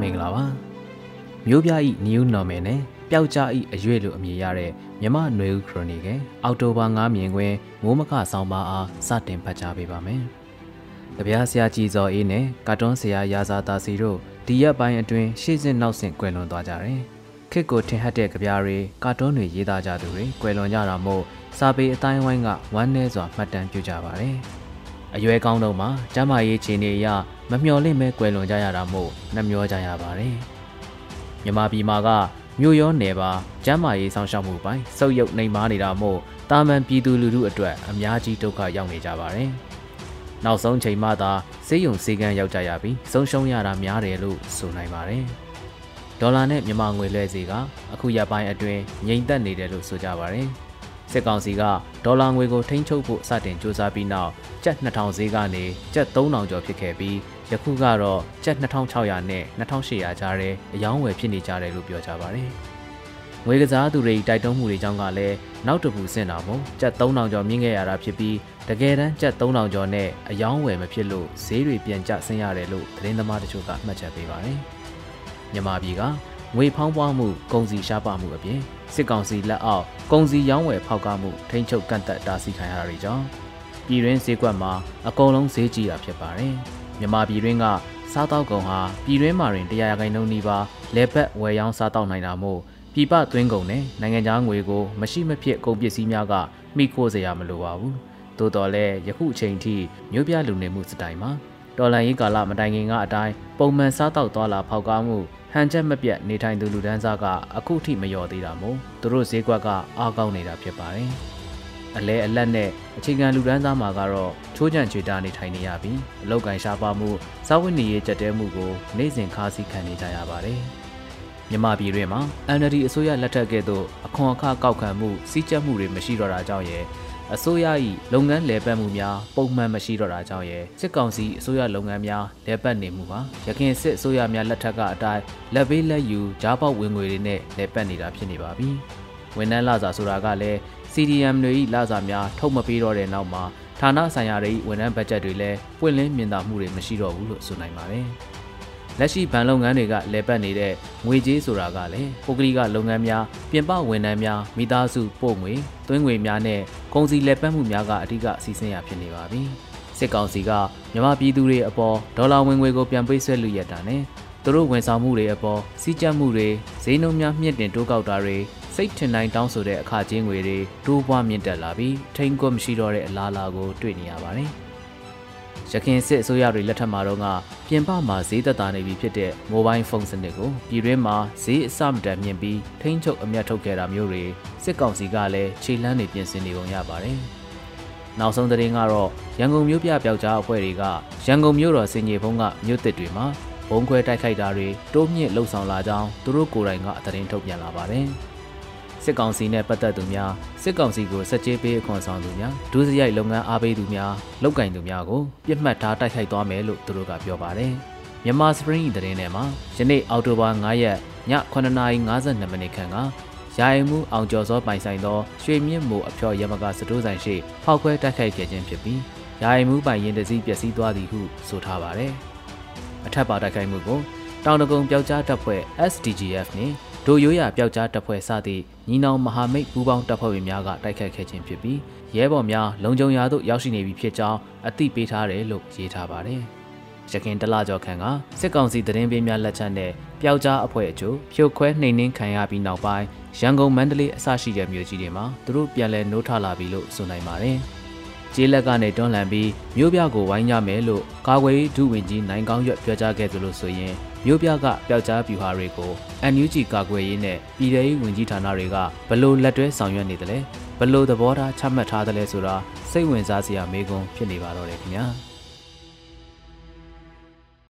မင်္ဂလာပါမျိုးပြဤ new normal နဲ့ပျောက်ကြားဤအရွေလို့အမည်ရတဲ့မြမနွေဦးခရိုနီကယ်အောက်တိုဘာ9မြင်ခွင်မိုးမခဆောင်းပါအားစတင်ဖတ်ကြားပေးပါမယ်။တပြားဆရာကြီးစော်အေးနဲ့ကာတွန်းဆရာရာဇာတာစီတို့ဒီရက်ပိုင်းအတွင်းရှေ့စစ်နောက်ဆင့်ကွယ်လွန်သွားကြတယ်။ခစ်ကိုထင်ဟပ်တဲ့ကြပြားတွေကာတွန်းတွေရေးသားကြသူတွေကွယ်လွန်ကြတာမို့စာပေအတိုင်းဝိုင်းကဝမ်းနည်းစွာမှတ်တမ်းပြုကြပါတယ်။အရွယ်ကောင်းတော့မှကျမရေးချင်နေရ မမျှော်လင့်မဲကွယ်လွန်ကြရတာမို့နှမျောကြရပါတယ်။မြမပြည်မှာကမြို့ရောနယ်ပါကျမ်းမာရေးဆောင်ရှောက်မှုပိုင်းစုပ်ယုပ်နှိမ်မာနေတာမို့တာမန်ပြည်သူလူထုအတွက်အများကြီးဒုက္ခရောက်နေကြပါတယ်။နောက်ဆုံးချိန်မှသာစေယုံစေကန်းရောက်ကြရပြီးဆုံးရှုံးရတာများတယ်လို့ဆိုနိုင်ပါတယ်။ဒေါ်လာနဲ့မြန်မာငွေလွှဲစီကအခုရပိုင်းအတွင်းငြိမ်သက်နေတယ်လို့ဆိုကြပါတယ်။ စစ်ကောင်စီကဒေါ်လာငွေကိုထိန်းချုပ်ဖို့စတင်စူးစမ်းပြီးနောက်ကျပ်2000ဈေးကနေကျပ်3000ကျော်ဖြစ်ခဲ့ပြီးယခုကတော့ကျပ်2600နဲ့2800ကြားတဲ့အယောင်းဝယ်ဖြစ်နေကြတယ်လို့ပြောကြပါတယ်။ငွေကစားသူတွေတိုက်တွန်းမှုတွေကြောင့်ကလည်းနောက်တပူဆင့်တာမို့ကျပ်3000ကျော်မြင့်ခဲ့ရတာဖြစ်ပြီးတကယ်တမ်းကျပ်3000ကျော်နဲ့အယောင်းဝယ်မဖြစ်လို့ဈေးတွေပြန်ကျဆင်းရတယ်လို့သတင်းသမားတချို့ကမှတ်ချက်ပေးပါတယ်။မြန်မာပြည်က ငွေဖောင်းပွားမှုကုန်စည်ရှားပါမှုအပြင်စစ်ကောင်စီလက်အောက်ကုန်စည်ရောင်းဝယ်ဖောက်ကားမှုထိန်းချုပ်ကန့်သက်တားဆီးခံရတာတွေကြောင့်ပြည်တွင်းဈေးကွက်မှာအကုန်လုံးဈေးကြီးတာဖြစ်ပါတယ်။မြန်မာပြည်တွင်းကစားတောက်ကုန်ဟာပြည်တွင်းမှာတွင်တရားခိုင်နှုန်းနီးပါးလဲပတ်ဝယ်ရောင်းစားတောက်နိုင်တာမို့ပြည်ပသွင်းကုန်နဲ့နိုင်ငံခြားငွေကိုမရှိမဖြစ်ကုန်ပစ္စည်းများကမိခိုးစရာမလိုပါဘူး။သို့တော်လည်းယခုအချိန်ထိမြို့ပြလူနေမှုစတိုင်မှာတော်လန်ရေးကာလမတိုင်ခင်ကအတိုင်းပုံမှန်စားတောက်သွားလာဖောက်ကားမှု ဟန်ချက်မပြတ်နေထိုင်သူလူဒန်းစားကအခုထိမလျော်သေးတာမို့သူတို့ဈေးကွက်ကအားကောင်းနေတာဖြစ်ပါတယ်။အလဲအလက်နဲ့အခြေခံလူဒန်းစားမှာကတော့ချိုးချံချွေတာနေထိုင်နေရပြီးအလောက်ကန်ရှားပါမှုစာဝတ်နေရေးကြက်တဲမှုကိုနေ့စဉ်ခါးစည်းခံနေကြရပါတယ်။မြမပြည်တွင်မှာ NLD အစိုးရလက်ထက်ကဲ့သို့အခွန်အခကောက်ခံမှုစီးကျက်မှုတွေမရှိတော့တာကြောင့်ရဲ့ အစိုးရ၏လုပ်ငန်းလည်ပတ်မှုများပုံမှန်မရှိတော့တာကြောင့်ရဲ့စစ်ကောင်စီအစိုးရလုပ်ငန်းများလည်ပတ်နေမှုဟာရခိုင်စစ်အစိုးရများလက်ထက်ကအတိုင်းလက်ပေးလက်ယူဂျားပေါက်ဝင်ငွေတွေနဲ့လည်ပတ်နေတာဖြစ်နေပါပြီ။ဝန်ထမ်းလစာဆိုတာကလည်း CDM တွေ၏လစာများထုတ်မပေးတော့တဲ့နောက်မှာဌာနဆိုင်ရာတွေ၏ဝန်ထမ်းဘတ်ဂျက်တွေလည်းပွင့်လင်းမြင်သာမှုတွေမရှိတော့ဘူးလို့ဆိုနိုင်ပါတယ်။ လက်ရှိဘဏ်လုပ်ငန်းတွေကလဲပတ်နေတဲ့ငွေကြေးဆိုတာကလည်းပုဂ္ဂလိကလုပ်ငန်းများပြင်ပဝန်ထမ်းများမိသားစုပို့ငွေသွင်းငွေများနဲ့ကုန်စည်လက်ပတ်မှုများကအဓိကစီစဉ်ရဖြစ်နေပါပြီစစ်ကောင်စီကမြန်မာပြည်သူတွေအပေါ်ဒေါ်လာဝင်ငွေကိုပြန်ပေးဆွဲလူရတာနဲ့သူတို့ဝန်ဆောင်မှုတွေအပေါ်စီးကြပ်မှုတွေဈေးနှုန်းများမြင့်တင်တိုးကောက်တာတွေစိတ်ထင်တိုင်းတောင်းဆိုတဲ့အခကြေးငွေတွေတိုးပွားမြင့်တက်လာပြီးထိန်ကွက်မရှိတော့တဲ့အလားအလာကိုတွေ့နေရပါတယ်။ ရခိုင်စစ်အစိုးရတွေလက်ထက်မှာတော့ကပြင်ပမှာဈေးသက်သာနေပြီဖြစ်တဲ့ mobile phone စနစ်ကိုပြည်တွင်းမှာဈေးအဆမတန်မြင့်ပြီးထိန်းချုပ်အမြတ်ထုတ်ခဲ့တာမျိုးတွေစစ်ကောင်စီကလည်းခြေလှမ်းတွေပြင်ဆင်နေပုံရပါတယ်။နောက်ဆုံးသတင်းကတော့ရန်ကုန်မြို့ပြပျောက်ကြားအဖွဲ့တွေကရန်ကုန်မြို့တော်စင်ကြီးဘုံကမြို့သစ်တွေမှာဘုံခွဲတိုက်ခိုက်တာတွေတိုးမြင့်လှုပ်ဆောင်လာကြောင်းသူတို့ကိုယ်တိုင်ကသတင်းထုတ်ပြန်လာပါတယ်။ စစ်ကောင်စီနဲ့ပတ်သက်သူများစစ်ကောင်စီကိုဆက်ကြေးပေးအခွန်ဆောင်သူများဒုစရိုက်လုပ်ငန်းအားပေးသူများလောက်ကင်သူများကိုပြစ်မှတ်ထားတိုက်ခိုက်သွားမယ်လို့သူတို့ကပြောပါတယ်မြန်မာစပရင်းသတင်းထဲမှာယနေ့အောက်တိုဘာ9ရက်ည9:52မိနစ်ခန့်ကရာယမှုအောင်ကျော်စောပိုင်ဆိုင်သောရွှေမြင့်မိုအဖျော်ရမကစတိုးဆိုင်ရှိဖောက်ခွဲတိုက်ခိုက်ခဲ့ခြင်းဖြစ်ပြီးရာယမှုပိုင်ရင်တစည်းပျက်စီးသွားသည်ဟုဆိုထားပါတယ်။အထက်ပါတိုက်ခိုက်မှုကိုတောင်တကုံပျောက်ကြားတပ်ဖွဲ့ SDGF နှင့် ဒိုရိုးရပျောက်ကြားတပ်ဖွဲ့စသည့်ညီနောင်မဟာမိတ်ပူးပေါင်းတပ်ဖွဲ့ဝင်များကတိုက်ခတ်ခဲ့ခြင်းဖြစ်ပြီးရဲဘော်များလုံခြုံရာသို့ရောက်ရှိနေပြီဖြစ်ကြောင်းအသိပေးထားတယ်လို့ရေးထားပါတယ်။ရခင်တလကျော်ခန့်ကစစ်ကောင်စီသတင်းပေးများလက်ချက်နဲ့ပျောက်ကြားအဖွဲ့အချို့ဖြိုခွဲနှိမ်နင်းခံရပြီးနောက်ပိုင်းရန်ကုန်မန္တလေးအစရှိတဲ့မြို့ကြီးတွေမှာသူတို့ပြန်လည်နှိုးထလာပြီလို့ဆိုနိုင်ပါတယ်။ ကျေးလက်ကနေတွန်းလှန်ပြီးမြို့ပြကိုဝိုင်းကြမယ်လို့ကာကွယ်ဒုဝန်ကြီးနိုင်ကောင်းရွက်ပြောကြားခဲ့သလိုဆိုရင်မြို့ပြကပျောက်ကြားပြူဟာတွေကို NUG ကာကွယ်ရေးနဲ့ပြည်ထောင်စုဝန်ကြီးဌာနတွေကဘလို့လက်တွဲဆောင်ရွက်နေတယ်လဲဘလို့သဘောထားချမှတ်ထားတယ်လဲဆိုတာစိတ်ဝင်စားစရာမေးခွန်းဖြစ်နေပါတော့တယ်ခင်ဗျာ။